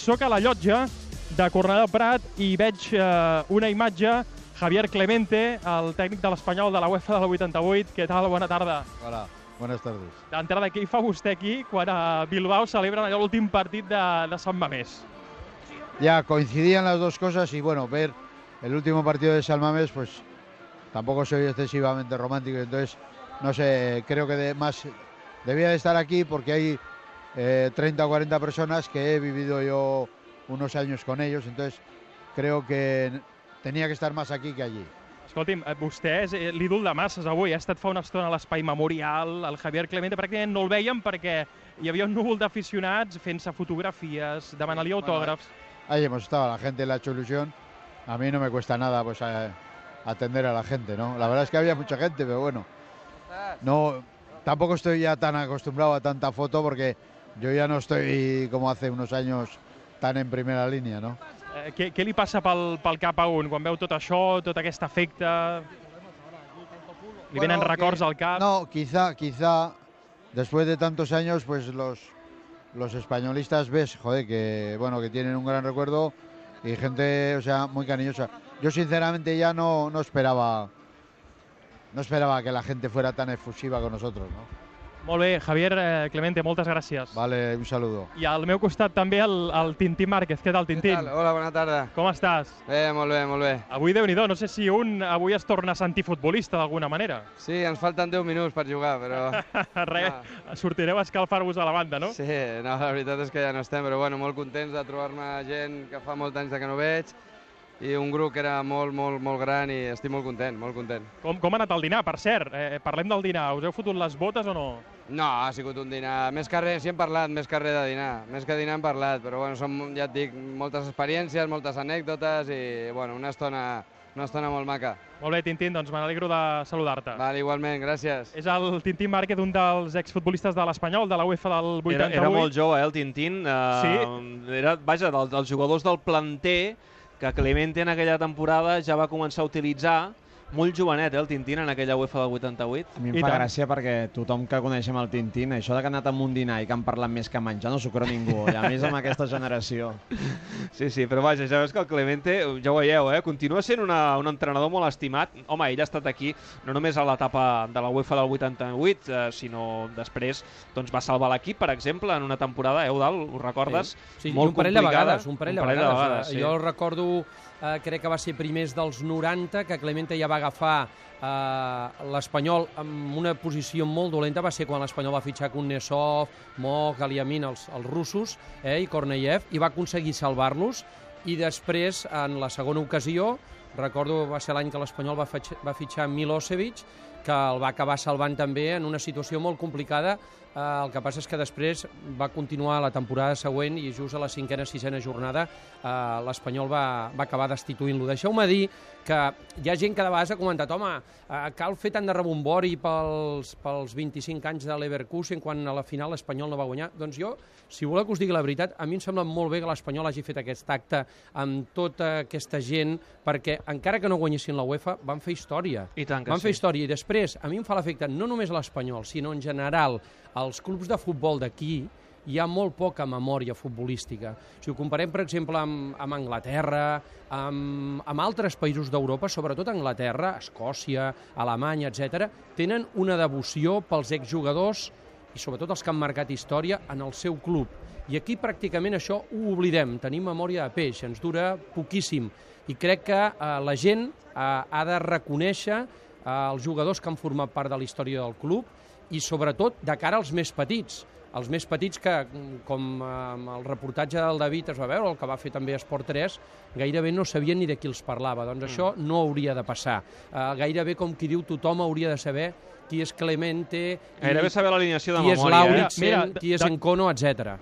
sóc a la llotja de Cornellà del Prat i veig eh, una imatge Javier Clemente, el tècnic de l'Espanyol de la UEFA del 88. Què tal? Bona tarda. Hola, buenas tardes. D'entrada, què hi fa vostè aquí quan a Bilbao celebren allò l'últim partit de, de Sant Mamés? Ya coincidían las dos cosas y bueno, ver el último partido de Salmames, pues tampoco soy excesivamente romántico, entonces no sé, creo que de más debía de estar aquí porque hay eh, 30 o 40 personas que he vivido yo unos años con ellos, entonces creo que tenía que estar más aquí que allí. Escolti'm, eh, vostè és eh, l'ídol de masses avui. Ha estat fa una estona a l'Espai Memorial, el Javier Clemente, pràcticament no el veiem perquè hi havia un núvol d'aficionats fent-se fotografies, demanant-li autògrafs. Ahí hemos estado, la gente le ha hecho ilusión. A mí no me cuesta nada pues a- atender a la gente, ¿no? La verdad es que había mucha gente, pero bueno, no, tampoco estoy ya tan acostumbrado a tanta foto porque yo ya no estoy como hace unos años tan en primera línea, ¿no? Eh, què, què li passa pel, pel cap a un quan veu tot això, tot aquest efecte? Li venen Bueno, records que- al cap? No, quizá, quizá después de tantos años, pues los, los españolistas ves, joder, que bueno, que tienen un gran recuerdo y gente, o sea, muy cariñosa. Yo sinceramente ya no, no esperaba, no esperaba que la gente fuera tan efusiva con nosotros, ¿no? Molt bé, Javier eh, Clemente, moltes gràcies. Vale, un saludo. I al meu costat també el, el Tintín Márquez. Què tal, Tintín? Tal? Hola, bona tarda. Com estàs? Bé, molt bé, molt bé. Avui, déu nhi no sé si un avui es torna a sentir futbolista d'alguna manera. Sí, ens falten 10 minuts per jugar, però... Res, sortireu a escalfar-vos a la banda, no? Sí, no, la veritat és que ja no estem, però bueno, molt contents de trobar-me gent que fa molts anys que no veig i un grup que era molt, molt, molt gran i estic molt content, molt content. Com, com ha anat el dinar, per cert? Eh, parlem del dinar. Us heu fotut les botes o no? No, ha sigut un dinar, més que res, sí hem parlat, més que res de dinar, més que dinar hem parlat, però bueno, són, ja et dic, moltes experiències, moltes anècdotes i bueno, una estona, una estona molt maca. Molt bé, Tintín, doncs me n'alegro de saludar-te. Vale, igualment, gràcies. És el Tintín Márquez, un dels exfutbolistes de l'Espanyol, de la UEFA del 88. Era, era molt jove, eh, el Tintín. Uh, Sí? Era, vaja, del, dels jugadors del planter que Clemente en aquella temporada ja va començar a utilitzar molt jovenet, eh, el Tintín, en aquella UEFA del 88. A mi em I fa tant. gràcia perquè tothom que coneixem el Tintín, això de que ha anat a un dinar i que han parlat més que menjar no s'ho creu ningú, i a més amb aquesta generació. Sí, sí, però vaja, ja veus que el Clemente, ja ho veieu, eh, continua sent una, un entrenador molt estimat. Home, ell ha estat aquí no només a l'etapa de la UEFA del 88, eh, sinó després doncs, va salvar l'equip, per exemple, en una temporada, eh, Eudal, ho recordes? Sí, Molt i un parell de vegades, un parell, Un parell de de vegades. vegades, Eh, sí. Jo recordo, eh, crec que va ser primers dels 90, que Clemente ja va agafar eh, l'Espanyol en una posició molt dolenta, va ser quan l'Espanyol va fitxar Kuznetsov, Moh, Galiamin, els, els russos, eh, i Korneyev, i va aconseguir salvar-los, i després, en la segona ocasió, recordo va ser l'any que l'Espanyol va, va fitxar Milosevic, que el va acabar salvant també en una situació molt complicada. Eh, el que passa és que després va continuar la temporada següent i just a la cinquena, sisena jornada eh, l'Espanyol va, va acabar destituint-lo. Deixeu-me dir que hi ha gent que de vegades ha comentat home, eh, cal fer tant de rebombori pels, pels 25 anys de l'Everkusen quan a la final l'Espanyol no va guanyar. Doncs jo, si voleu que us digui la veritat, a mi em sembla molt bé que l'Espanyol hagi fet aquest acte amb tota aquesta gent perquè encara que no guanyessin la UEFA van fer història. I tant que Van sí. fer història i després a mi em fa l'efecte no només l'Espanyol, sinó en general als clubs de futbol d'aquí hi ha molt poca memòria futbolística. Si ho comparem, per exemple, amb, amb Anglaterra, amb, amb altres països d'Europa, sobretot Anglaterra, Escòcia, Alemanya, etc, tenen una devoció pels exjugadors i sobretot els que han marcat història en el seu club. I aquí pràcticament això ho oblidem, tenim memòria de peix, ens dura poquíssim. I crec que eh, la gent eh, ha de reconèixer eh, els jugadors que han format part de la història del club i sobretot de cara als més petits. Els més petits que, mm, com eh, amb el reportatge del David es va veure, el que va fer també Esport 3, gairebé no sabien ni de qui els parlava. Doncs això no hauria de passar. Eh, gairebé, com qui diu, tothom hauria de saber qui és Clemente, Gairebé saber l'alineació de qui és memòria, eh? Lauritsen, Mira, qui és Encono, etc.